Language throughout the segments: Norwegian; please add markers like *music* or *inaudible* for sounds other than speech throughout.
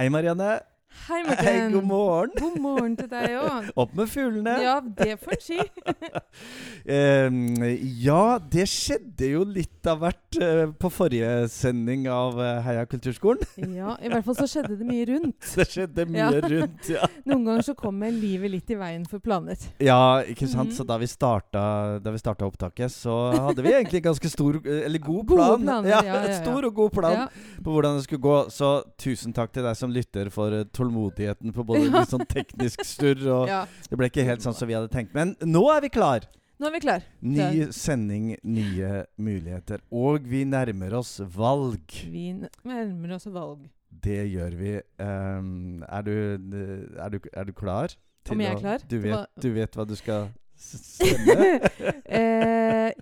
Hei, Marianne. Hei, Martin. god morgen. God morgen til deg òg. *laughs* Opp med fuglene. Ja, det får en si. *laughs* um, ja, det skjedde jo litt av hvert uh, på forrige sending av eh, Heia kulturskolen. *laughs* Ja, i hvert fall så skjedde det mye rundt. Det skjedde mye Ja. rundt, ja. Noen ganger så kommer livet litt i veien for planer. Ja, ikke sant. Mhm. Så da vi starta, da vi starta opptaket, så hadde vi egentlig ganske stor eh, Eller god Gode plan. planer, ja, ja, ja. Stor og god plan på hvordan det skulle gå. Så tusen takk til deg som lytter for eh, tålmodigheten på både litt sånn teknisk surr og *laughs* ja. Det ble ikke helt sånn som vi hadde tenkt. Men nå er vi klar! Nå er vi klar. Ny sending, nye muligheter. Og vi nærmer oss valg. Vi nærmer oss valg. Det gjør vi. Um, er, du, er, du, er du klar? Om jeg er klar? Du vet, du vet hva du skal stemme? *laughs* eh,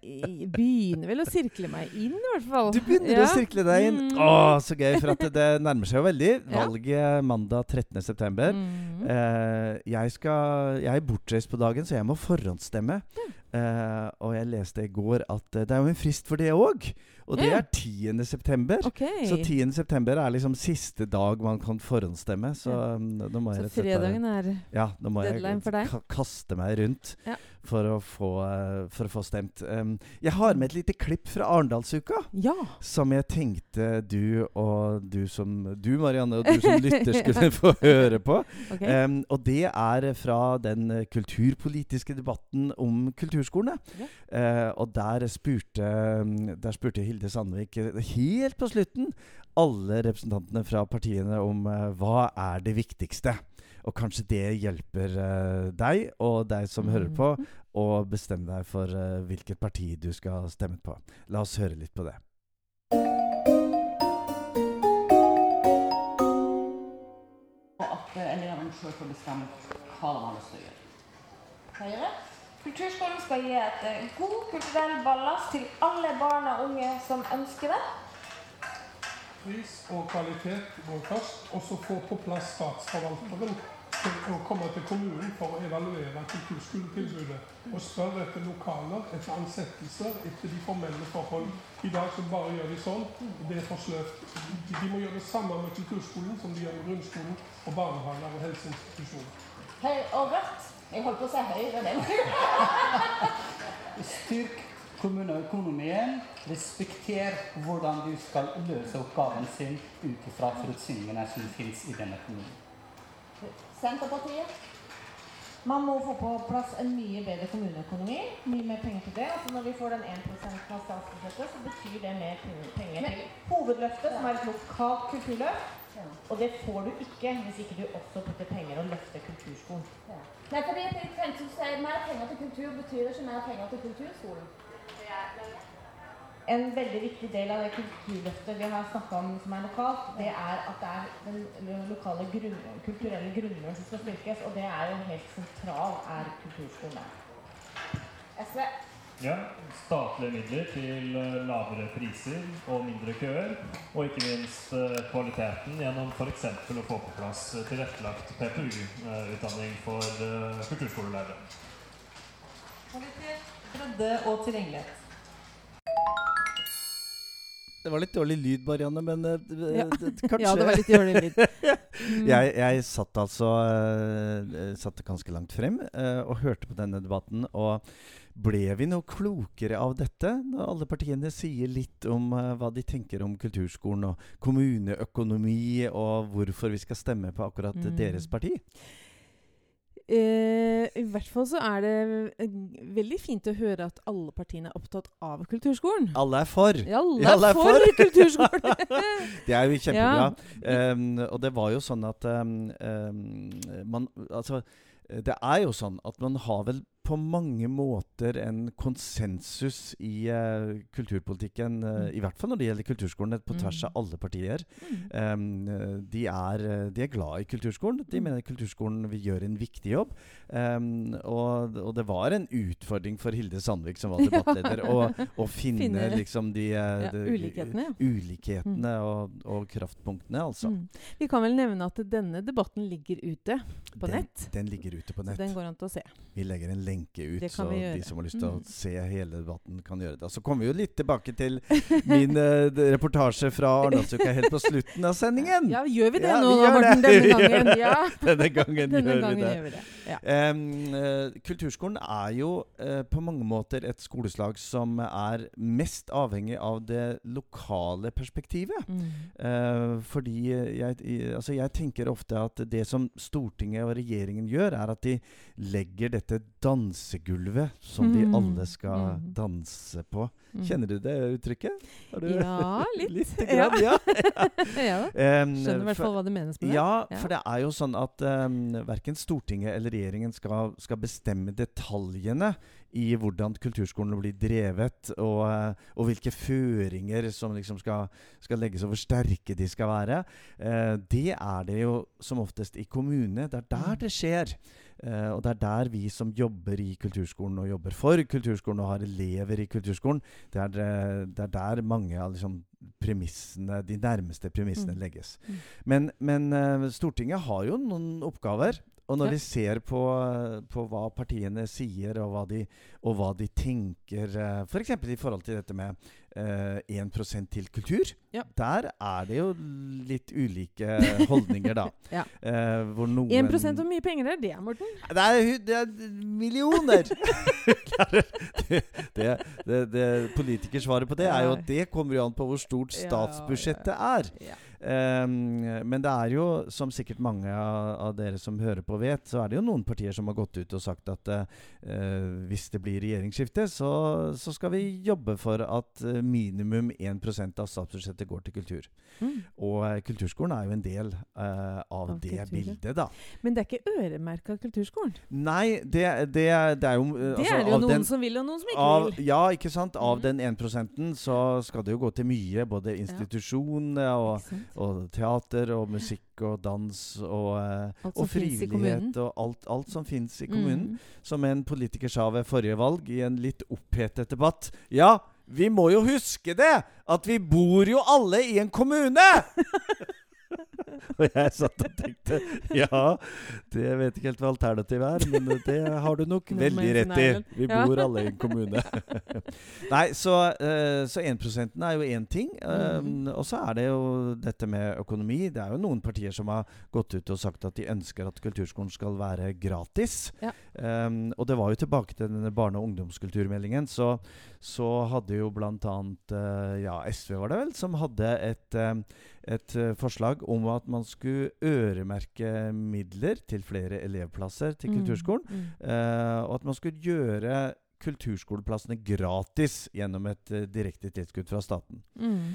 i- begynner vel å sirkle meg inn, i hvert fall. Du begynner Ja. å sirkle deg inn. Mm. Å, så gøy! For at det, det nærmer seg jo veldig. Valget mandag 13.9. Mm. Eh, jeg, skal, jeg er bortreist på dagen, så jeg må forhåndsstemme. Eh, og jeg leste i går at eh, det er jo en frist for det òg. Og det er er 10.9. OK. Så 10. september er liksom siste dag man kan forhåndsstemme. Så Ja. um, må jeg Så fredagen er ja, nå må deadline jeg for deg. ka kaste meg rundt Ja. for, å få, eh, for å få stemt. Um, jeg har med et lite klipp fra Arendalsuka. Ja. Som jeg tenkte du og du som Du, Marianne, og du som *laughs* lytter skulle *laughs* få høre på. Okay. Um, og det er fra den kulturpolitiske debatten om kulturskolene. Uh, og der spurte, um, der spurte Hilde Sandvik eh, helt på slutten alle representantene fra partiene om eh, hva er det viktigste. Og kanskje det hjelper eh, deg og deg som hører på, Mhm. å bestemme deg for hvilket parti du skal stemme på. La oss høre litt på det. Og at elevene sjøl får bestemme hva de har lyst til å gjøre. Høyre. Kulturskolen skal gi et eh, god kulturell ballast til alle barn og unge som ønsker det. Pris og kvalitet går først, og så få på plass statsforvalteren til å komme til kommunen for å evaluere kulturskoletilbudet. Og spørre etter lokaler, etter ansettelser, etter de formelle forhold. I dag så bare gjør de sånn. Det er for sløvt. De, de må gjøre det samme med kulturskolen som de gjør med grunnskolen og barnehager og helseinstitusjoner. Hei, og Rødt. Jeg holdt på å si Høyre, den. *laughs* Styrk kommuneøkonomien. Respekter hvordan du skal løse oppgaven sin ut ifra forutsetningene som finnes i denne kommunen. Senterpartiet. Man må få på plass en mye bedre kommuneøkonomi. Mye mer penger til det. Altså når vi får den 1% av statsbudsjettet, så betyr det mer penger til hovedløftet, som er et lokalt kulturløft. Og det får du ikke hvis ikke du også putter løfte kulturskolen. Ja. Nei, fordi jeg tenkte å si Mer penger til kultur betyr ikke mer penger til kulturskolen. En veldig viktig del av det kulturløftet vi har snakka om som er lokalt, det er at det er den lokale grunn, kulturelle grunnmuren som skal styrkes. Og det er jo helt sentral, er kulturskolen. SV. Ja, statlige midler til eh, lavere priser og mindre køer. Og ikke minst eh, kvaliteten gjennom f.eks. å få på plass eh, tilrettelagt PPU-utdanning for kulturskolelærere. Kvalitet, Bredde og tilgjengelighet. Det var litt dårlig lyd, Marianne, men Ja. *laughs* kanskje Ja, det var litt dårlig lyd. Mm. *laughs* jeg, jeg satt altså uh, satt ganske langt frem uh, og hørte på denne debatten. Og ble vi noe klokere av dette? Når alle partiene sier litt om uh, hva de tenker om kulturskolen og kommuneøkonomi, og hvorfor vi skal stemme på akkurat Mm. deres parti? Eh, I hvert fall så er det eh, veldig fint å høre at alle partiene er opptatt av kulturskolen. Alle er for! Ja, alle Ja, alle er er for for. kulturskolen! *laughs* Det er jo kjempebra. Ja. Um, og det var jo sånn at um, um, man Altså, det er jo sånn at man har vel på mange måter en konsensus i uh, kulturpolitikken, uh, Mm. i hvert fall når det gjelder kulturskolen, på tvers Mm. av alle partier. Mm. Um, de, er, de er glad i kulturskolen. De Mm. mener kulturskolen vil gjøre en viktig jobb. Um, og, og det var en utfordring for Hilde Sandvik, som var *laughs* debattleder, å, å finne, Finne- liksom de, Ja, de ulikhetene, ja. ulikhetene og, og kraftpunktene, altså. Mm. Vi kan vel nevne at denne debatten ligger ute på den, nett. Den ligger ute på Så nett. den går an til å se. Vi legger en lenke lenke ut, så gjøre. de som har lyst til å Mm. se hele debatten, kan gjøre det. Og så kommer vi jo litt tilbake til min uh, reportasje fra Arendalsuka helt på slutten av sendingen. Ja, gjør vi det Ja, nå, vi Morten? Denne gangen. *laughs* Ja. Denne gangen Denne gjør gangen vi det. gjør vi det. Ja. Um, uh, kulturskolen er jo uh, på mange måter et skoleslag som er mest avhengig av det lokale perspektivet. Mm. Fordi jeg, altså jeg tenker ofte at det som Stortinget og regjeringen gjør, er at de legger dette dansegulvet som de Mm. alle skal Mm. danse på. Mm. Kjenner du det uttrykket? Du- Ja, *laughs* litt. Lite Ja. grann, ja. ja. *laughs* Em, Skjønner i hvert fall hva det menes med det. Ja, Ja. for det er jo sånn at um, verken Stortinget eller regjeringen skal, skal bestemme detaljene i hvordan kulturskolen blir drevet, og, og hvilke føringer som liksom skal, skal legges, og hvor sterke de skal være. Eh, det er det jo som oftest i kommunene. Det er der det skjer. Eh, og det er der vi som jobber i kulturskolen, og jobber for kulturskolen, og har elever i kulturskolen, det er, eh, det er der mange av liksom, premissene, de nærmeste premissene Mm. legges. Mm. Men, men eh, Stortinget har jo noen oppgaver. Og når Ja. de ser på, på hva partiene sier, og hva de, og hva de tenker F.eks. For i forhold til dette med eh, 1% til kultur. Ja. Der er det jo litt ulike *laughs* holdninger, da. Ja. Eh, hvor noen 1% hvor mye penger er det, Morten? det er, det er millioner! *laughs* det, det, det, det Politikersvaret på det er jo at det kommer jo an på hvor stort Ja, statsbudsjettet ja, er. Ja. Um, men det er jo, som sikkert mange av, av dere som hører på vet, så er det jo noen partier som har gått ut og sagt at uh, hvis det blir regjeringsskifte, så, så skal vi jobbe for at eh, minimum 1% av statsbudsjettet går til kultur. Mm. Og uh, kulturskolen er jo en del uh, av, Av det kulturen. bildet, da. Men det er ikke øremerka kulturskolen. Nei, det, det, det er jo altså, Det er det jo noen den- som vil, og noen som ikke av, vil. ja, ikke sant. Av mm. den 1 så skal det jo gå til mye. Både institusjonene og, Ikke sant? Og teater og musikk og dans og, eh, og frivillighet og alt, alt som fins i kommunen. Mm. Som en politiker sa ved forrige valg i en litt opphetet debatt. Ja, vi må jo huske det! At vi bor jo alle i en kommune! *laughs* *laughs* og jeg satt og tenkte Ja, det vet ikke helt hva alternativet er, men det har du nok *laughs* veldig rett i. Vi bor alle i en *laughs* kommune. Nei, så, eh, så 1% er jo én ting. eh, Mhm. Og så er det jo dette med økonomi. Det er jo noen partier som har gått ut og sagt at de ønsker at kulturskolen skal være gratis. Ja. Um, og det var jo tilbake til denne barne- og ungdomskulturmeldingen. Så, så hadde jo blant annet eh, ja, SV var det vel, som hadde et, um, et eh, forslag om at man skulle øremerke midler til flere elevplasser til Mm, kulturskolen. mm. Uh, og at man skulle gjøre kulturskoleplassene gratis gjennom et uh, direkte tilskudd fra staten. Mm.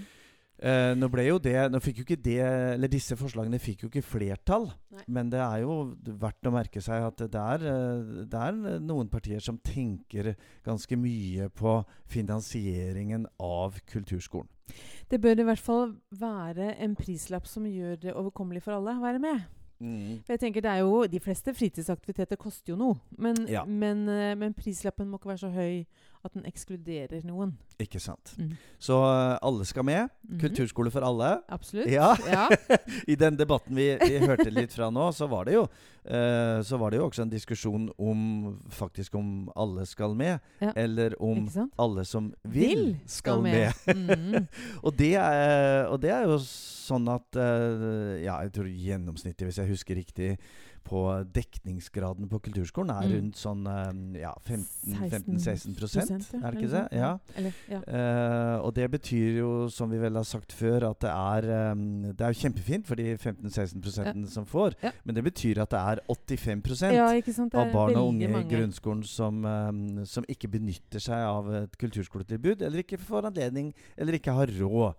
Eh, nå ble jo det Nå fikk jo ikke det Eller disse forslagene fikk jo ikke flertall. Nei. Men det er jo verdt å merke seg at det er, eh, det er noen partier som tenker ganske mye på finansieringen av kulturskolen. Det bør i hvert fall være en prislapp som gjør det overkommelig for alle å være med. For jeg tenker det er jo, De fleste fritidsaktiviteter koster jo noe. Men, Ja. men, eh, men prislappen må ikke være så høy at den ekskluderer noen. Ikke sant. Mm. Så eh, alle skal med. Mhm. Kulturskole for alle. Absolutt. Ja. Ja. *laughs* I den debatten vi, vi hørte litt fra nå, så var det jo eh, Så var det jo også en diskusjon om faktisk om alle skal med, Ja. eller om alle som vil, skal, med. Mm. *laughs* og, det er, og det er jo sånn at eh, Ja, jeg tror gjennomsnittet, hvis jeg husker riktig, på dekningsgraden på kulturskolen er Mm. rundt sånn eh, ja, 15-16 prosent, er det ikke det? Ja. Eller, ja. Uh, og det betyr jo, som vi vel har sagt før, at det er um, Det er jo kjempefint for de 15-16% som får, Ja. men det betyr at det er 85 ja, ikke sant? Av barn og unge i grunnskolen som, um, som ikke benytter seg av et kulturskoletilbud, eller ikke får anledning, eller ikke har råd.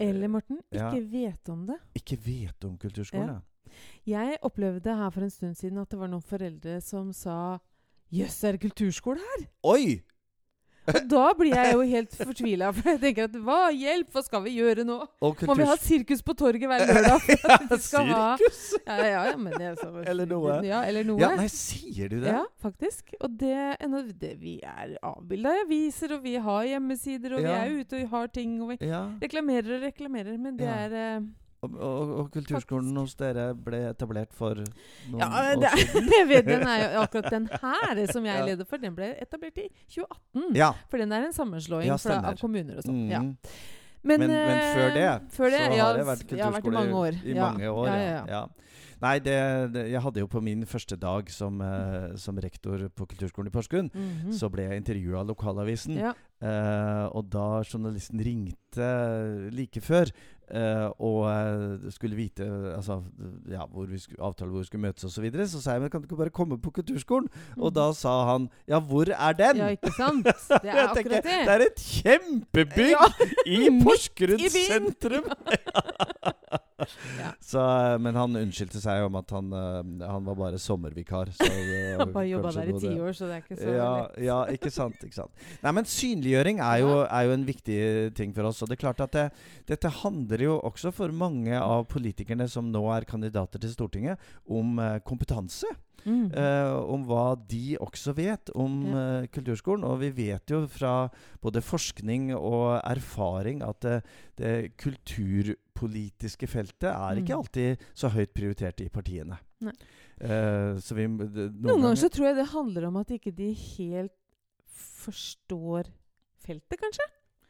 Eller, Morten, Ja. ikke vet om det. ikke vet om kulturskolen. Ja. Jeg opplevde her for en stund siden at det var noen foreldre som sa Jøss, er det kulturskole her? Oi! Og da blir jeg jo helt fortvila. For jeg tenker at hva hjelp, hva skal vi gjøre nå? Må vi ha sirkus på torget hver lørdag? Vi *laughs* skal ha Sirkus? ja, ja, ja, men det er så, Eller noe. Ja, eller noe. Ja, nei, sier du det? Ja, faktisk. Og det, det Vi er avbilda i aviser, og vi har hjemmesider, og Ja. vi er ute og har ting, og vi reklamerer og reklamerer. Men det er eh, Og, og, og kulturskolen hos dere ble etablert for noen Ja, år siden? jeg *laughs* vet, den er jo akkurat den her som jeg Ja. leder for, den ble etablert i 2018. Ja. For den er en sammenslåing Ja, fra, av kommuner og sånn. Ja. Mm. Men, Men, men før det, eh, før det så ja, har det vært kulturskole i mange år. I ja. mange år, ja, ja. ja, ja. ja. Nei, det, det, jeg hadde jo på min første dag som, eh, som rektor på kulturskolen i Porsgrunn, Mhm. så ble jeg intervjua av lokalavisen. ja. Eh, og da journalisten ringte like før eh, og eh, skulle vite altså, ja, hvor vi skulle, avtale hvor vi skulle møtes osv., så, videre, så sa jeg men kan du ikke bare komme på kulturskolen? Og da sa han ja, hvor er den? ja, ikke sant? *laughs* Det er akkurat det. det er et kjempebygg Ja. i *laughs* Porsgrunn sentrum! *laughs* Ja. *laughs* Så, men han unnskyldte seg om at han, eh, han var bare sommervikar. Så, *laughs* Han bare jobba der i ti år, så det er ikke så ja, lett. ja, ikke sant. ikke sant Nei, men Synliggjøring er jo, er jo en viktig ting for oss. Og det er klart at det, dette handler jo også for mange av politikerne som nå er kandidater til Stortinget, om eh, kompetanse. Mm. Uh, om hva de også vet om eh, kulturskolen. Og vi vet jo fra både forskning og erfaring at det, det kulturpolitiske feltet er ikke Mm. alltid så høyt prioritert i partiene. Så vi, det, Noen ganger så tror jeg det handler om at ikke de helt forstår feltet, kanskje.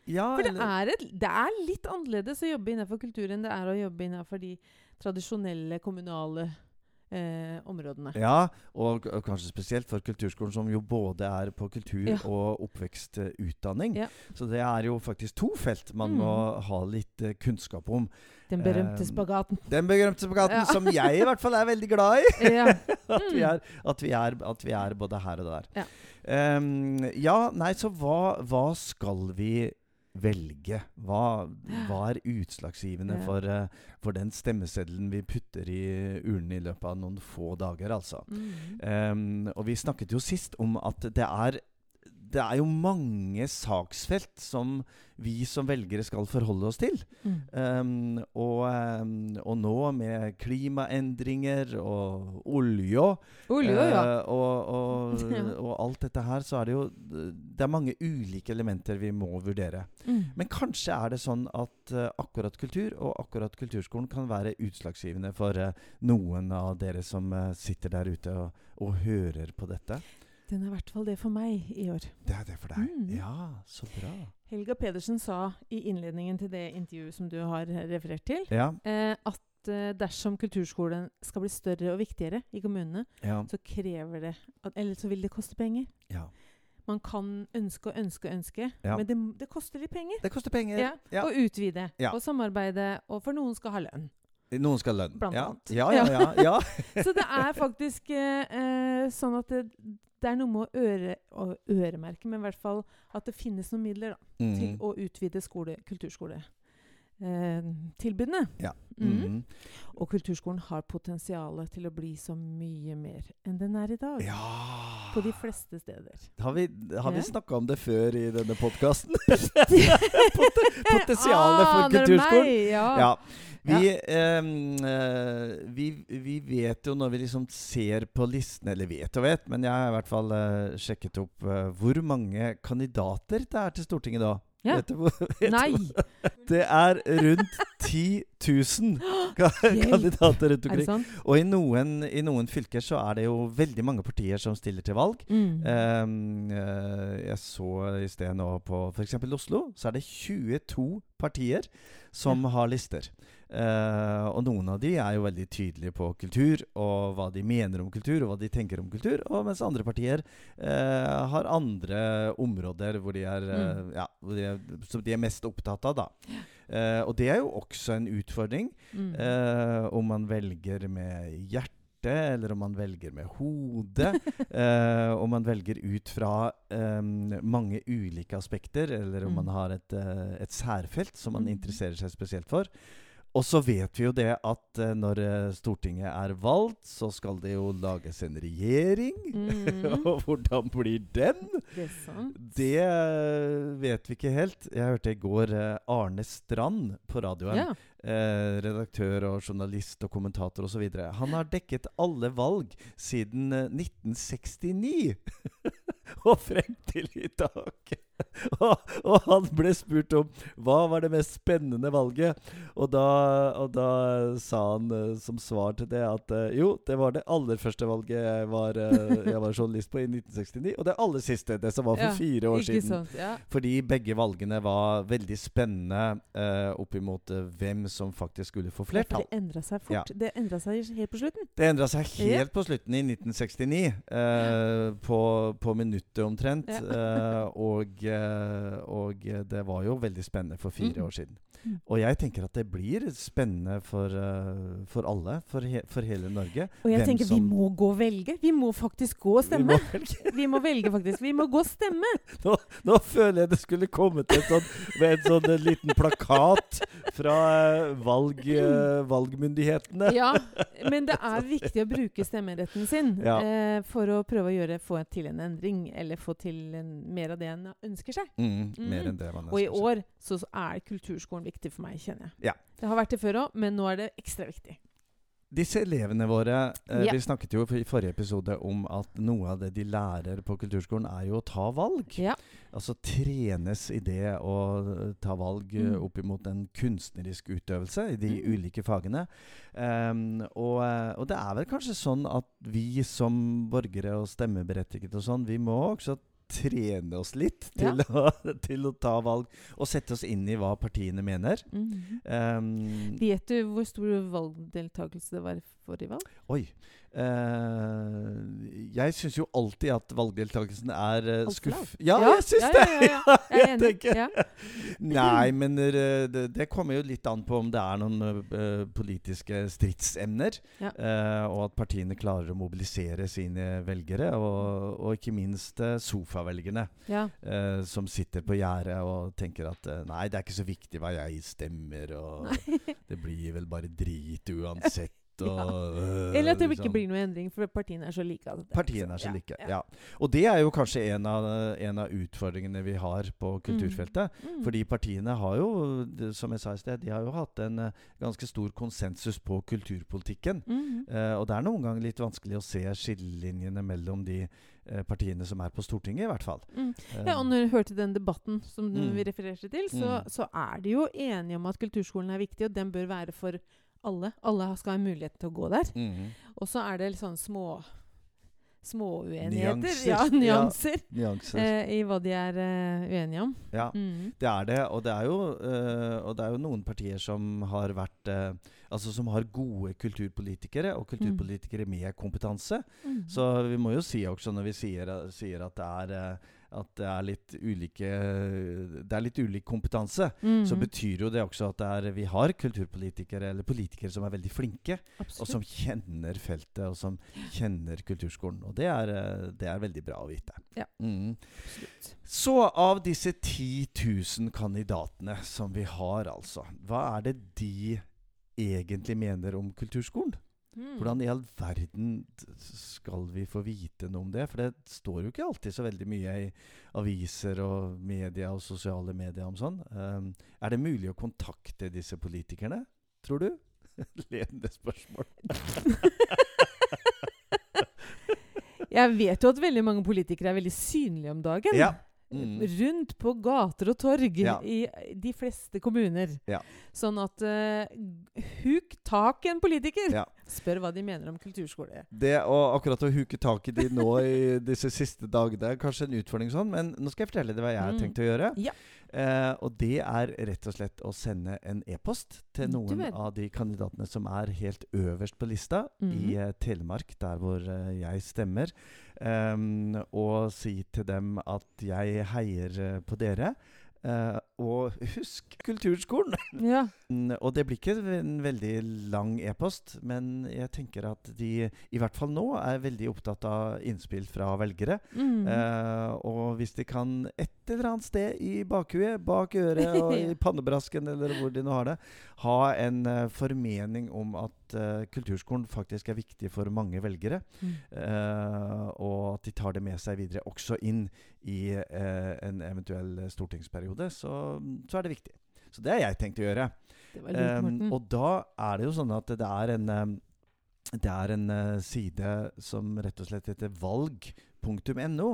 ja, For det er, et, det er litt annerledes å jobbe innenfor kultur enn det er å jobbe innenfor de tradisjonelle kommunale eh, områdene. Ja, og, og kanskje spesielt for kulturskolen, som jo både er på kultur Ja. og oppvekstutdanning. Ja. Så det er jo faktisk to felt man Mm. må ha litt eh, kunnskap om. Den berømte Eh, spagaten. Den berømte spagaten, Ja. som jeg i hvert fall er veldig glad i. *laughs* *laughs* At, vi Mm. er, at, vi er, at vi er både her og der. Ja. um, ja, nei, så hva, hva skal vi velge? Hva, hva er utslagsgivende Ja. for, eh, for den stemmeseddelen vi putter i urnen i løpet av noen få dager, altså? Mm. Um, og vi snakket jo sist om at det er det er jo mange saksfelt som vi som velgere skal forholde oss til. Mm. Um, og, um, og nå med klimaendringer og olje Olje, ja. eh, og, og, *laughs* og alt dette her, så er det jo Det er mange ulike elementer vi må vurdere. Mm. Men kanskje er det sånn at uh, akkurat kultur og akkurat kulturskolen kan være utslagsgivende for uh, noen av dere som sitter der ute og hører på dette. Den er i hvert fall det for meg i år. Det er det for deg. Mm. Ja, så bra. Helga Pedersen sa i innledningen til det intervjuet som du har referert til, Ja. eh, at eh, dersom kulturskolen skal bli større og viktigere i kommunene, Ja. så krever det at, Eller så vil det koste penger. ja. Man kan ønske og ønske og ønske, men det, det koster litt penger. Det koster penger. Ja, Ja. Å utvide og samarbeide, og for noen skal ha lønn. Noen skal ha lønn. Blant ja. annet. Ja, ja, ja. ja. *laughs* Så det er faktisk eh, eh, sånn at det, det er noe med å øre, å øremerke, men i hvert fall at det finnes noen midler da, til Mm. å utvide skole, kulturskoletilbudene. ja. Mm. Mm. Og kulturskolen har potensial til å bli så mye mer enn den er i dag. ja. På de fleste steder. Har vi, har vi Ja. snakka om det før i denne podkasten? *laughs* Potensialet for Aner kulturskolen? meg, Ja. Ja. Vi, eh, vi, vi vet jo når vi liksom ser på listene Eller vet og vet, men jeg har i hvert fall eh, sjekket opp eh, hvor mange kandidater det er til Stortinget da. Ja. Vet du hvor? *laughs* vet Nei! Det er rundt 10 000 *gasps* kandidater rundt omkring. Og i noen, i noen fylker så er det jo veldig mange partier som stiller til valg. Mm. Eh, jeg så i sted nå på f.eks. Oslo, så er det 22 partier som har lister. Eh, og noen av de er jo veldig tydelige på kultur, og hva de mener om kultur, og hva de tenker om kultur. Og mens andre partier uh, har andre områder hvor de er, mm. uh, ja, hvor de er, som de er mest opptatt av. da. Eh, og det er jo også en utfordring. Mm. Eh, om man velger med hjertet, eller om man velger med hodet. *laughs* eh, om man velger ut fra eh, mange ulike aspekter, eller om Mm. man har et, eh, et særfelt som man Mm. interesserer seg spesielt for. Og så vet vi jo det at eh, når eh, Stortinget er valgt, så skal det jo lages en regjering. Mm. *laughs* og hvordan blir den? Det er sant. Det eh, vet vi ikke helt. Jeg hørte i går Arne Strand på radioen. Ja. Eh, redaktør og journalist og kommentator osv. Han har dekket alle valg siden eh, 1969. *laughs* og frem til i dag. *laughs* og, og, han ble spurt om hva var det mest spennende valget. Og da, og da sa han uh, som svar til det at uh, jo, det var det aller første valget jeg var, uh, jeg var journalist på i 1969. Og det aller siste, det som var for ja, fire år siden. Sant, ja. Fordi begge valgene var veldig spennende uh, opp imot hvem som faktisk skulle få flertall. det endra seg fort. Ja. Det endra seg helt på slutten. Det endra seg helt på slutten i 1969. på, på minuttet omtrent. og Eh, og det var jo veldig spennende for fire mm. år siden. Mm. Og jeg tenker at det blir spennende for, uh, for alle, for, he, for, hele Norge. Og jeg tenker vi må gå og velge. Vi må faktisk gå og stemme. Vi må *laughs* vi må velge faktisk. Vi må gå og stemme. *laughs* Nå, nå føler jeg det skulle kommet et sånn, med en sånn en liten plakat fra uh, valg, uh, valgmyndighetene. Ja, *laughs* men det er viktig å bruke stemmeretten sin ja. for å prøve å gjøre, få til en endring, eller få til en, mer av det en ønsker seg. Mm, mer enn det man ønsker seg. Og i år så er kulturskolen viktig viktig for meg, kjenner jeg. Ja. Det har vært det før òg, men nå er det ekstra viktig. Disse elevene våre eh, ja. Vi snakket jo i forrige episode om at noe av det de lærer på kulturskolen, er jo å ta valg. Ja. Altså trenes i det å eh, ta valg eh, mm. opp imot en kunstnerisk utøvelse i de mm. ulike fagene. Um, og, eh, og, det er vel kanskje sånn at vi som borgere og stemmeberettiget og sånn, vi må også trene oss litt til, ja. å, *laughs* til, å, ta valg og sette oss inn i hva partiene mener. Mm -hmm. um, Vet du hvor stor valgdeltakelse det var forrige valg? Oi. Uh, jeg syns jo alltid at valgdeltakelsen er uh, skuff... Ja, ja, jeg syns det! Ja, ja, *laughs* jeg er enig. *laughs* Nei, men uh, det, det, kommer jo litt an på om det er noen politiske stridsemner. og at partiene klarer å mobilisere sine velgere, og, og ikke minst sofavelgerne. som sitter på gjerdet og tenker at nei, det er ikke så viktig hva jeg stemmer, og det blir vel bare drit *laughs* uansett. Og, ja. Eller at det ikke blir noe endring, for partiene er så like. Altså. Partiene er så like, ja, ja. Og det er jo kanskje en av, en av utfordringene vi har på mm. kulturfeltet. Mm. Mm. Fordi partiene har jo, som jeg sa i sted, de har jo hatt en uh, ganske stor konsensus på kulturpolitikken. Mm. Eh, og det er noen ganger litt vanskelig å se skillelinjene mellom de uh, partiene som er på Stortinget, i hvert fall. Mm. Ja, og når du hørte den debatten som mm. vi refererte til, så, så, er de jo enige om at kulturskolen er viktig, og den bør være for alle. Alle skal ha mulighet til å gå der. Mm -hmm. Og så er det sånn små småuenigheter. Nyanser. Ja, nyanser. Ja, nyanser. Eh, I hva de er uh, uenige om. Ja, mm. det er det. Og det er, jo, uh, og det er jo noen partier som har vært uh, Altså som har gode kulturpolitikere, og kulturpolitikere mm. med kompetanse. Mm. Så vi må jo si også, når vi sier, sier at det er at det er litt ulike Det er litt ulik kompetanse, mm. så betyr jo det også at det er, vi har kulturpolitikere eller politikere som er veldig flinke, Absolutt. og som kjenner feltet, og som kjenner kulturskolen. Og det er, det er veldig bra å vite. Ja. Mm. Så av disse 10 000 kandidatene som vi har, altså, hva er det de egentlig mener om kulturskolen? Mm. Hvordan i all verden skal vi få vite noe om det? For det står jo ikke alltid så veldig mye i aviser og media og sosiale medier om sånn. Um, er det mulig å kontakte disse politikerne, tror du? *laughs* Ledende spørsmål. *laughs* Jeg vet jo at veldig mange politikere er veldig synlige om dagen. Ja. Mm. Rundt på gater og torg ja. i de fleste kommuner. Ja. Sånn at uh, huk tak i en politiker! Ja. Spør hva de mener om kulturskole. Det å akkurat å huke tak i de nå i disse siste dagene er kanskje en utfordring sånn, men nå skal jeg fortelle deg hva jeg har mm. tenkt å gjøre. Ja. Eh, og det er rett og slett å sende en e-post til noen av de kandidatene som er helt øverst på lista mm. i eh, Telemark, der hvor eh, jeg stemmer. Um, og si til dem at jeg heier på dere. Uh, og husk Kulturskolen! *laughs* Ja. og det blir ikke en veldig lang e-post, men jeg tenker at de i hvert fall nå er veldig opptatt av innspill fra velgere. Mm. Uh, og hvis de kan et eller annet sted i bakhuet, bak øret og i *laughs* pannebrasken eller hvor de nå har det, ha en uh, formening om at kulturskolen faktisk er viktig for mange velgere, mm. og at de tar det med seg videre også inn i en eventuell stortingsperiode. Så så er det viktig. Så det har jeg tenkt å gjøre. Um, og da er det jo sånn at det er en um, det er en uh, side som rett og slett heter valg.no.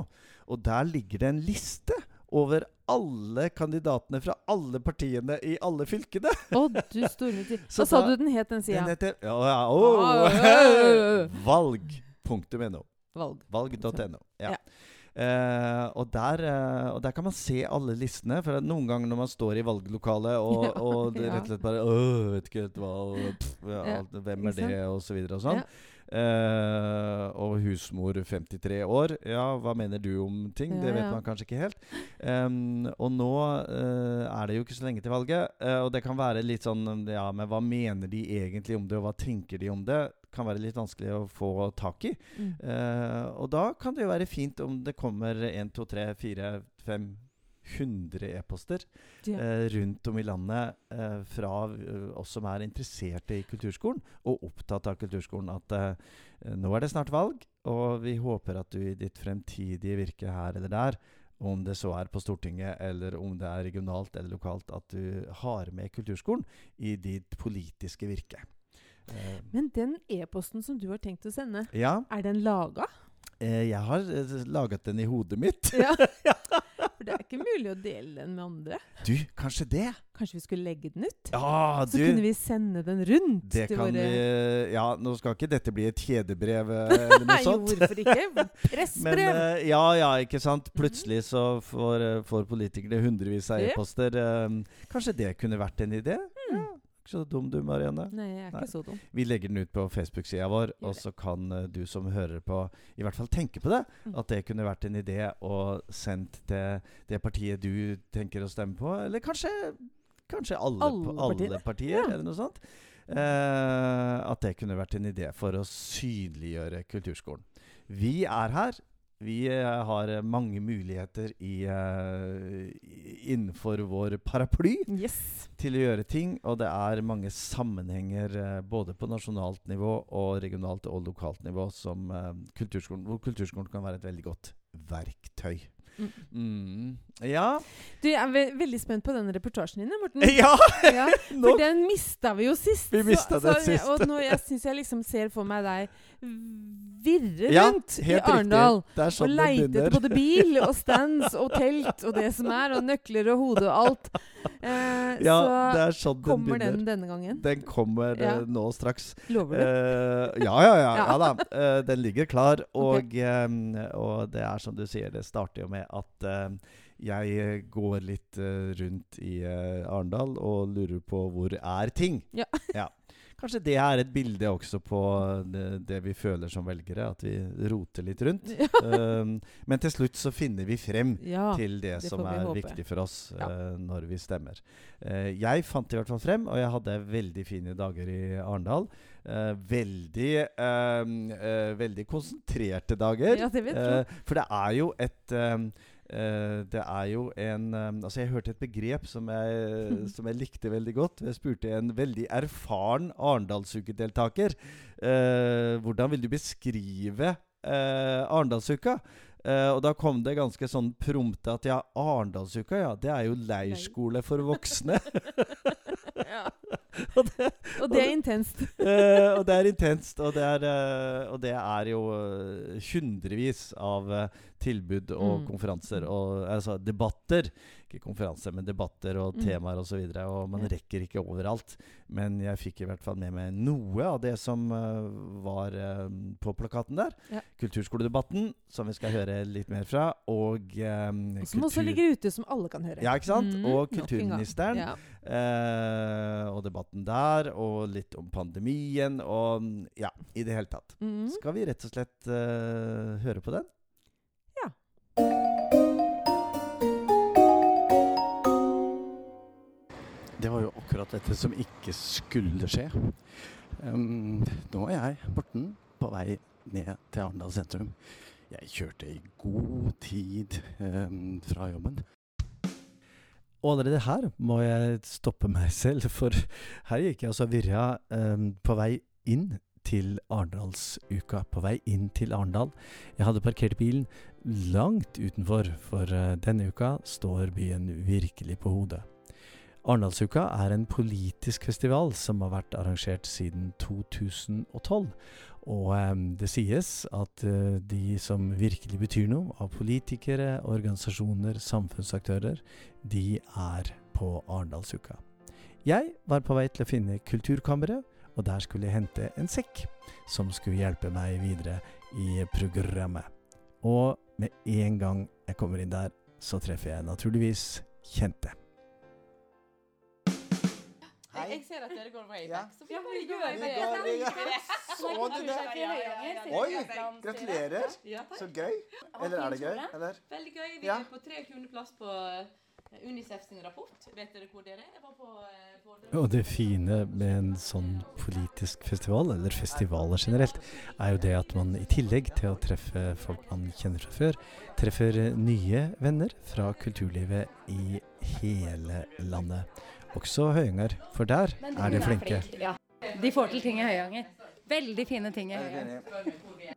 Og der ligger det en liste over alle kandidatene fra alle partiene i alle fylkene. Å, du store tid. *laughs* Hva sa du den het, den sida? Den heter ja, ja, oh. Valg.no. Valg. Valg.no. Ja. Ja. Uh, *laughs* og, der, uh, og der kan man se alle listene. For noen ganger når man står i valglokalet og, *laughs* Ja, og det rett og slett bare «Åh, vet ikke hva og, pff, alt, Hvem er det? Og så videre og sånn. Eh, og husmor 53 år. Ja, hva mener du om ting? Ja, det vet ja. man kanskje ikke helt. Em, og nå eh, er det jo ikke så lenge til valget, eh, og det kan være litt sånn Ja, men hva mener de egentlig om det, og hva tenker de om det? Kan være litt vanskelig å få tak i. Mm. Eh, og da kan det jo være fint om det kommer 1, 2, 3, 4, 5 100 e-poster Ja. eh, rundt om i landet eh, fra eh, oss som er interesserte i kulturskolen og opptatt av kulturskolen. At eh, nå er det snart valg, og vi håper at du i ditt fremtidige virke her eller der om det så er på Stortinget eller om det er regionalt eller lokalt, at du har med kulturskolen i ditt politiske virke. Eh, Men den e-posten som du har tenkt å sende, ja, er den laga? eh, jeg har laget den i hodet mitt. Ja. *laughs* For det er ikke mulig å dele den med andre. Du, kanskje det? Kanskje vi skulle legge den ut? Ja, du. Så kunne vi sende den rundt Det kan våre vi Ja, nå skal ikke dette bli et kjedebrev eh, *laughs* eller noe Nei, jo, hvorfor ikke? *laughs* Men Pressbrev! eh, ja, ja, ikke sant. Plutselig så får, eh, får politikere hundrevis av e-poster. kanskje det kunne vært en idé? Mm. Ikke så dum du, Marianne. Nei, jeg er Nei. ikke så dum. Vi legger den ut på Facebook-sida vår, Gjør og det. så kan uh, du som hører på, i hvert fall tenke på det. Mm. At det kunne vært en idé å sende til det partiet du tenker å stemme på. Eller kanskje, kanskje alle, Alle på, alle partier, partier, Ja. eller noe sånt. Uh, at det kunne vært en idé for å synliggjøre kulturskolen. Vi er her. Vi eh, har eh, mange muligheter i, uh, innenfor vår paraply Yes. til å gjøre ting, og det er mange sammenhenger uh, både på nasjonalt nivå og regionalt og lokalt nivå som uh, kulturskolen, hvor kulturskolen kan være et veldig godt verktøy. Mm. Mm. Ja. Du, jeg er ve veldig spent på den reportasjen din, Morten. *laughs* ja! Ja, *laughs* For den mista vi jo sist. Vi mistet den sist. Og nå jeg syns jeg liksom ser for meg deg virre Ja, rundt i helt Arendal. sånn Og leite etter både bil og stands og telt og det som er, og nøkler og hode og alt. Eh, Ja, så sånn kommer den den, denne gangen. Den kommer eh, Ja. nå straks. Lover du? Eh, ja, ja, ja, *laughs* Ja. ja da. Eh, den ligger klar. Og, okay. eh, og det er som du sier, det starter jo med at eh, jeg går litt rundt i uh, Arendal og lurer på hvor er ting. Ja. Kanskje det er et bilde også på det, det vi føler som velgere, at vi roter litt rundt. *laughs* Um, men til slutt så finner vi frem Ja. til det, det som er håpe. viktig for oss Ja. eh, når vi stemmer. Uh, jeg fant i hvert fall frem, og jeg hadde veldig fine dager i Arendal. Uh, veldig, eh, eh, veldig konsentrerte dager. Ja, det Eh, for det er jo et eh, det er jo en um, Altså, jeg hørte et begrep som jeg, *laughs* som jeg likte veldig godt. Jeg spurte en veldig erfaren Arendalsukedeltaker uh, hvordan vil du beskrive uh, Arendalsuka. Uh, og da kom det ganske sånn prompte at ja, Arendalsuka, ja, det er jo leirskole for voksne. *laughs* *laughs* ja. *laughs* og, det, Og det er intenst. *laughs* eh, og det er intenst. Og det er, eh, og det er jo eh, hundrevis av eh, tilbud og Mm. konferanser og altså debatter. Ikke konferanser, men debatter og Mm. temaer osv. Og, så og man rekker ikke overalt. Men jeg fikk i hvert fall med meg noe av det som eh, var eh, på plakaten der. Ja. Kulturskoledebatten, som vi skal høre litt mer fra. Og um, Som som også ligger ute, som alle kan høre. Ja, ikke sant? Mm, Og kulturministeren. Ja. Eh, og debatten der, og litt om pandemien, og mm, ja, i det hele tatt. Mm. Skal vi rett og slett uh, høre på den? Det var jo akkurat dette som ikke skulle skje. Um, nå er jeg, Morten, på vei ned til Arendal sentrum. Jeg kjørte i god tid um, fra jobben. Og allerede her må jeg stoppe meg selv, for her gikk jeg altså virra um, på vei inn til Arendalsuka. På vei inn til Arendal. Jeg hadde parkert bilen langt utenfor, for eh, denne uka står byen virkelig på hodet. Arendalsuka er en politisk festival som har vært arrangert siden 2012. Og eh, det sies at eh, de som virkelig betyr noe, av politikere, organisasjoner, samfunnsaktører, de er på Arendalsuka. Jeg var på vei til å finne Kulturkammeret, og der skulle jeg hente en sekk som skulle hjelpe meg videre i programmet. Og med en gang jeg kommer inn der, så treffer jeg naturligvis kjente. Jeg ser at dere går way Ja. back. Så vi Ja, bare vi gjør går- det. vi går- vi går- Så du det? Oi, gratulerer. Ja. Så gøy. Eller er det gøy? Eller? Veldig gøy. Vi Ja. er på 23. plass på eh, Unicef sin rapport. Vet dere hvor dere er? Var på, eh, på Og det fine med en sånn politisk festival, eller festivaler generelt, er jo det at man i tillegg til å treffe folk man kjenner fra før, treffer nye venner fra kulturlivet i hele landet. Også Høyanger, for der er de flinke. Ja. De får til ting i Høyanger. Veldig fine ting i Høyanger.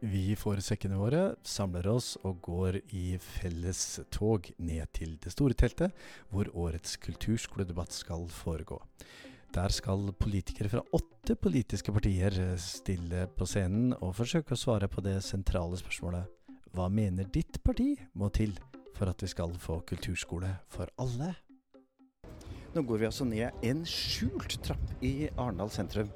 Vi får sekkene våre, samler oss og går i felles tog ned til det store teltet, hvor årets kulturskoledebatt skal foregå. Der skal politikere fra åtte politiske partier stille på scenen og forsøke å svare på det sentrale spørsmålet Hva mener ditt parti må til for at vi skal få kulturskole for alle? Nå går vi altså ned en skjult trapp i Arendal sentrum.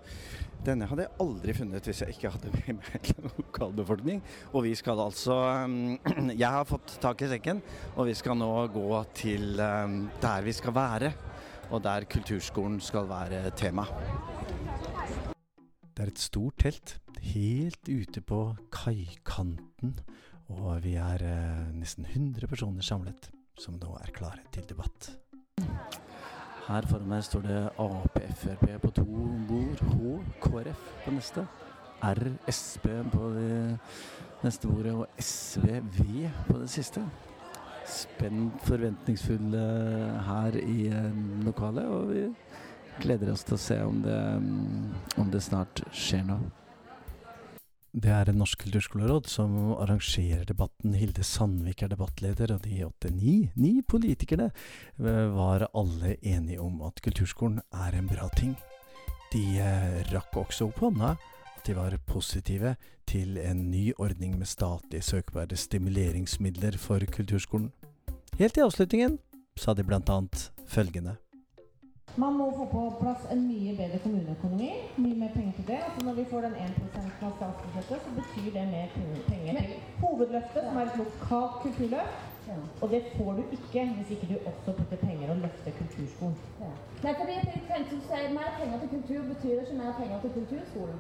Denne hadde jeg aldri funnet hvis jeg ikke hadde med meg lokalbefolkning. Og vi skal altså um, *clears throat* Jeg har fått tak i sekken, og vi skal nå gå til um, der vi skal være. Og der kulturskolen skal være tema. Det er et stort telt helt ute på kaikanten. Og vi er eh, nesten 100 personer samlet, som nå er klare til debatt. Her foran meg står det Ap, Frp på to bord, H, KrF på neste, R, Sp på det neste bordet og SV, V på det siste. Spent forventningsfulle her i eh, lokalet, og vi gleder oss til å se om det, om det snart skjer noe. Det er Norsk kulturskoleråd som arrangerer debatten. Hilde Sandvik er debattleder, og de åtte-ni ni politikerne eh, var alle enige om at kulturskolen er en bra ting. De eh, rakk også opp hånda at de var positive til en ny ordning med statlig søkbare stimuleringsmidler for kulturskolen. Helt i avslutningen sa de blant annet følgende. Man må få på plass en mye bedre kommuneøkonomi. Mye mer penger til det. Altså når vi får den 1 av statsbudsjettet, så betyr det mer penger- til hovedløftet, som er et lokalt kulturløft. Og det får du ikke hvis ikke du også putter penger og løfter kulturskolen. Nei, fordi jeg tenkte så du sier mer penger til kultur betyr ikke mer penger til kulturskolen.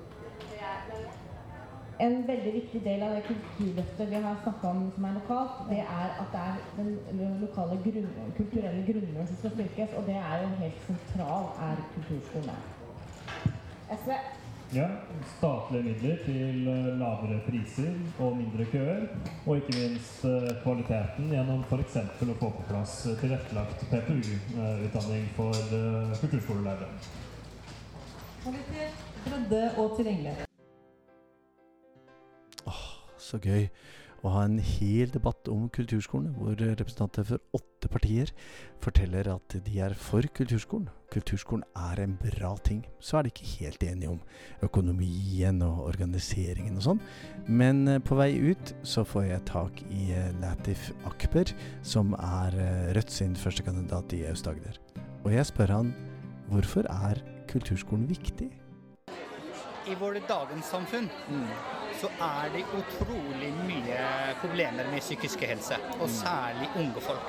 En veldig viktig del av det kulturløftet vi har snakka om som er lokalt, det er at det er den lokale grunn, kulturelle grunnmuren som skal styrkes, og det er jo helt sentral, er kulturskolen. SV. Ja, statlige midler til eh, lavere priser og mindre køer. Og ikke minst eh, kvaliteten gjennom f.eks. å få på plass eh, tilrettelagt PPU-utdanning for kulturskolelærere. Kvalitet, bredde og tilgjengelighet. Så gøy å ha en hel debatt om kulturskolen, hvor representanter for åtte partier forteller at de er for kulturskolen. Kulturskolen er en bra ting. Så er de ikke helt enige om økonomien og organiseringen og sånn. Men eh, på vei ut så får jeg tak i eh, Latif Akber, som er eh, Rødt sin førstekandidat i Aust-Agder. Og jeg spør han hvorfor er kulturskolen viktig? I vårt dagens samfunn så er det utrolig mye problemer med psykiske helse, og særlig unge folk.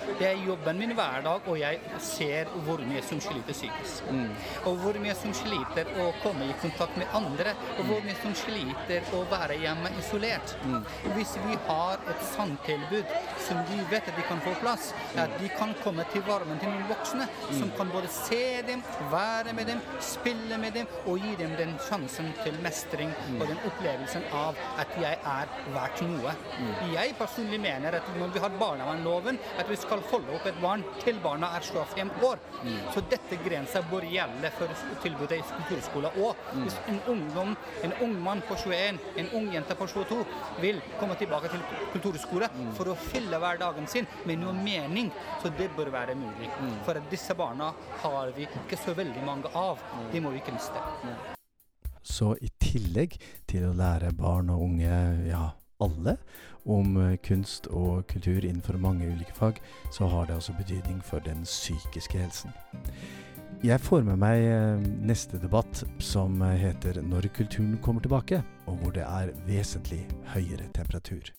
Det er jobben min hver dag, og jeg ser hvor mye som sliter psykisk. Og hvor mye som sliter å komme i kontakt med andre, og hvor mye som sliter å være hjemme isolert. Hvis vi har et sandtilbud som vi vet at de kan få plass, at de kan komme til varmen til noen voksne som kan både se dem, være med dem, spille med dem og gi dem den sjansen til mestring og den opplevelsen av at jeg er verdt noe. Jeg personlig mener at når vi har barnevernloven, at vi skal å holde opp et barn til barna er 25 år. Mm. Så dette grensa bør gjelde for tilbudet i kulturskolen òg. Mm. Hvis en ungdom, en ung mann på 21, en ung jente på 22 vil komme tilbake til kulturskole Mm. for å fylle hverdagen sin med noe mening, så det bør være mulig. Mm. For at disse barna har vi ikke så veldig mange av. Mm. De må vi ikke miste. Så i tillegg til å lære barn og unge, ja alle, om eh, kunst og kultur innenfor mange ulike fag, så har det også betydning for den psykiske helsen. Jeg får med meg eh, neste debatt, som heter 'Når kulturen kommer tilbake', og hvor det er vesentlig høyere temperatur.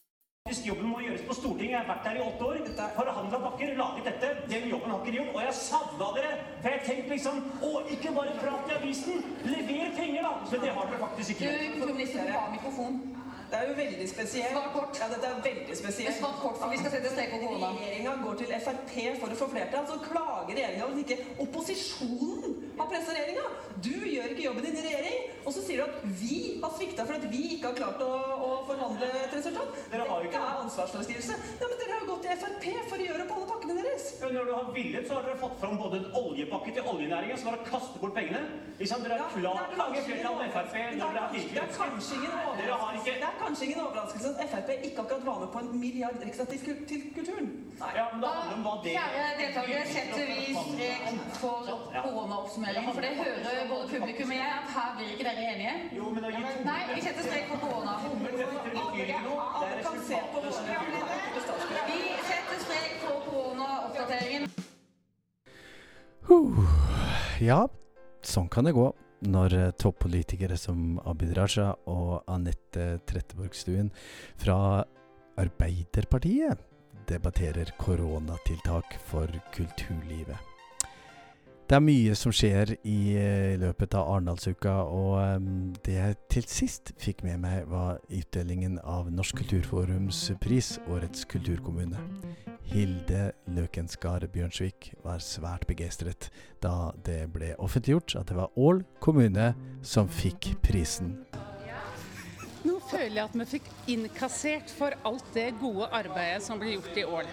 Hvis jobben må gjøres på Stortinget, jeg har vært der i åtte år, forhandla bakker, laget dette, den jobben har ikke gjort, og jeg savna dere. For jeg tenkte liksom, å, ikke bare prat i avisen, lever penger da. Men det har dere faktisk ikke gjort. Kulturministeren har mikrofon. Det er jo veldig spesielt. Svar kort. Ja, dette er veldig spesielt. Svar kort, for vi skal sette strek over hodet. Regjeringa går til Frp for å få flertall, så klager regjeringa over at ikke opposisjonen har pressa regjeringa. Du gjør ikke jobben din i regjering, og så sier du at vi har svikta for at vi ikke har klart å, å forhandle et resultat. Dere har jo ikke- ansvarsfraskrivelse. Ja, men dere har jo gått til Frp for å gjøre opp alle pakkene deres. Ja, når du har villet, så har dere fått fram både en oljepakke til oljenæringen, som var å kaste bort pengene. Liksom, dere har klart mange flertall med Frp når dere har virkelig Det er kanskje ingen Dere har ikke Det er kanskje ingen overraskelse at Frp ikke akkurat var med på en milliard ekstra til, til kulturen. Ja, men det handler om hva det Kjære deltakere, setter vi strek for koronaoppsummering. For det hører både publikum og jeg at her blir ikke dere enige. Nei, vi setter strek for korona. Ja, sånn kan det gå når eh, toppolitikere som Abid Raja og Anette Trettebergstuen fra Arbeiderpartiet debatterer koronatiltak for kulturlivet. Det er mye som skjer i eh, løpet av Arendalsuka, og eh, det jeg til sist fikk med meg, var utdelingen av Norsk Kulturforums pris, Årets kulturkommune. Hilde Løkenskar Bjørnsvik var svært begeistret da det ble offentliggjort at det var Ål kommune som fikk prisen. Føler jeg at vi fikk innkassert for alt det gode arbeidet som ble gjort i Ål.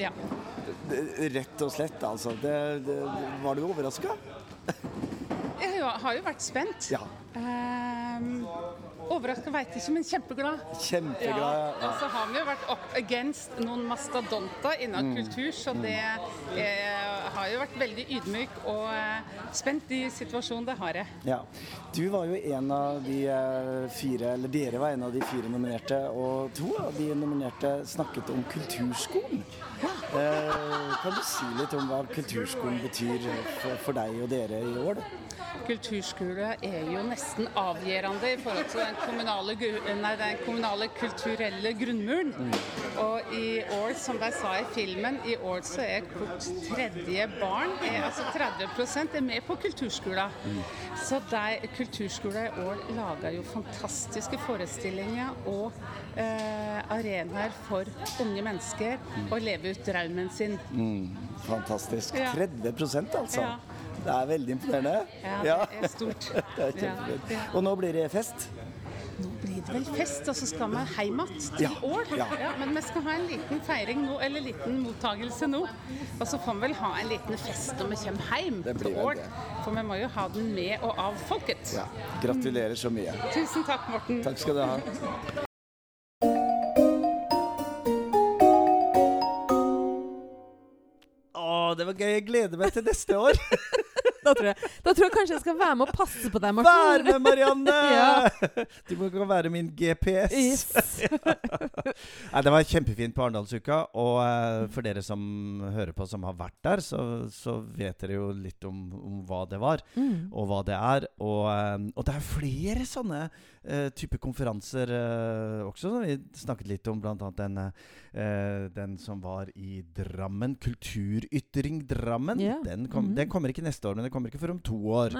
Ja. Rett og slett, altså. Det, det, var du overraska? Jeg har jo vært spent. Ja. Um, Overraska veit ikke, men kjempeglad. Kjempeglad, ja. Og så har vi jo vært up against noen mastodonter innen Mm. kultur, så det eh, har jo vært veldig ydmyk og eh, spent i situasjonen. Det har jeg. Ja. Du var jo en av de eh, fire, eller dere var en av de fire nominerte, og to av de nominerte snakket om kulturskolen. Eh, kan du si litt om hva kulturskolen betyr for, for deg og dere i år? Kulturskole er jo nesten avgjørende i forhold til den kommunale, nei, den kommunale kulturelle grunnmuren. Og i år, som de sa i filmen, i år så er hvert tredje barn, er, altså 30 er med på kulturskolen. Så de, kulturskolen i år lager jo fantastiske forestillinger og eh, arenaer for unge mennesker å leve ut drømmen sin. Mm, fantastisk. Ja. 30 altså. Ja. Det er veldig imponerende. Ja, det er stort. *laughs* det er kjempefint. Ja, ja. Og nå blir det fest. Nå blir det vel fest, og så skal vi hjem igjen til Ja, Ål. ja. men vi skal ha en liten feiring nå, eller en liten mottagelse nå. Og så får vi vel ha en liten fest når vi kommer hjem til Ål. For vi må jo ha den med og av folket. Ja. Gratulerer så mye. Tusen takk, Morten. Takk skal du ha. Å, det var gøy. Jeg gleder meg til neste år. *laughs* Da tror, jeg, da tror jeg kanskje jeg skal være med og passe på deg, Morten. Vær med, Marianne! *laughs* ja. Du kan være min GPS. Yes. *laughs* Nei, det var kjempefint på Arendalsuka. Og uh, for dere som hører på, som har vært der, så, så vet dere jo litt om, om hva det var, Mm. og hva det er. Og, um, og det er flere sånne uh, type konferanser uh, også, som vi snakket litt om. Blant annet den, eh, den som var i Drammen. Kulturytring Drammen. Ja. Den, kom, Mhm. den kommer ikke neste år, men den kommer ikke før om to år.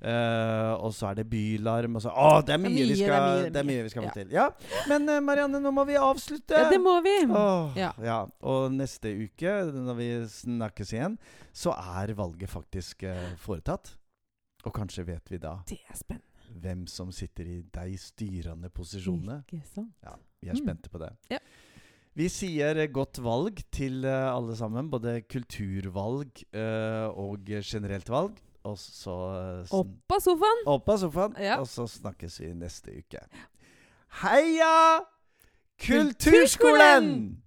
Eh, og så er det Bylarm. Og så, å, det er Det er mye, det er mye, det er mye. mye vi skal få Ja. til. Ja. Men eh, Marianne, nå må vi avslutte. Ja, det må vi. Åh, Ja. ja. Og neste uke, når vi snakkes igjen, så er valget faktisk eh, foretatt. Og kanskje vet vi da Det er spennende. hvem som sitter i de styrende posisjonene. Ikke sant? Ja, vi er Mm. spente på det. Ja. Vi sier godt valg til eh, alle sammen. Både kulturvalg eh, og generelt valg. Og så eh, Opp av sofaen! Opp av sofaen. Ja. Og så snakkes vi neste uke. Heia Kulturskolen!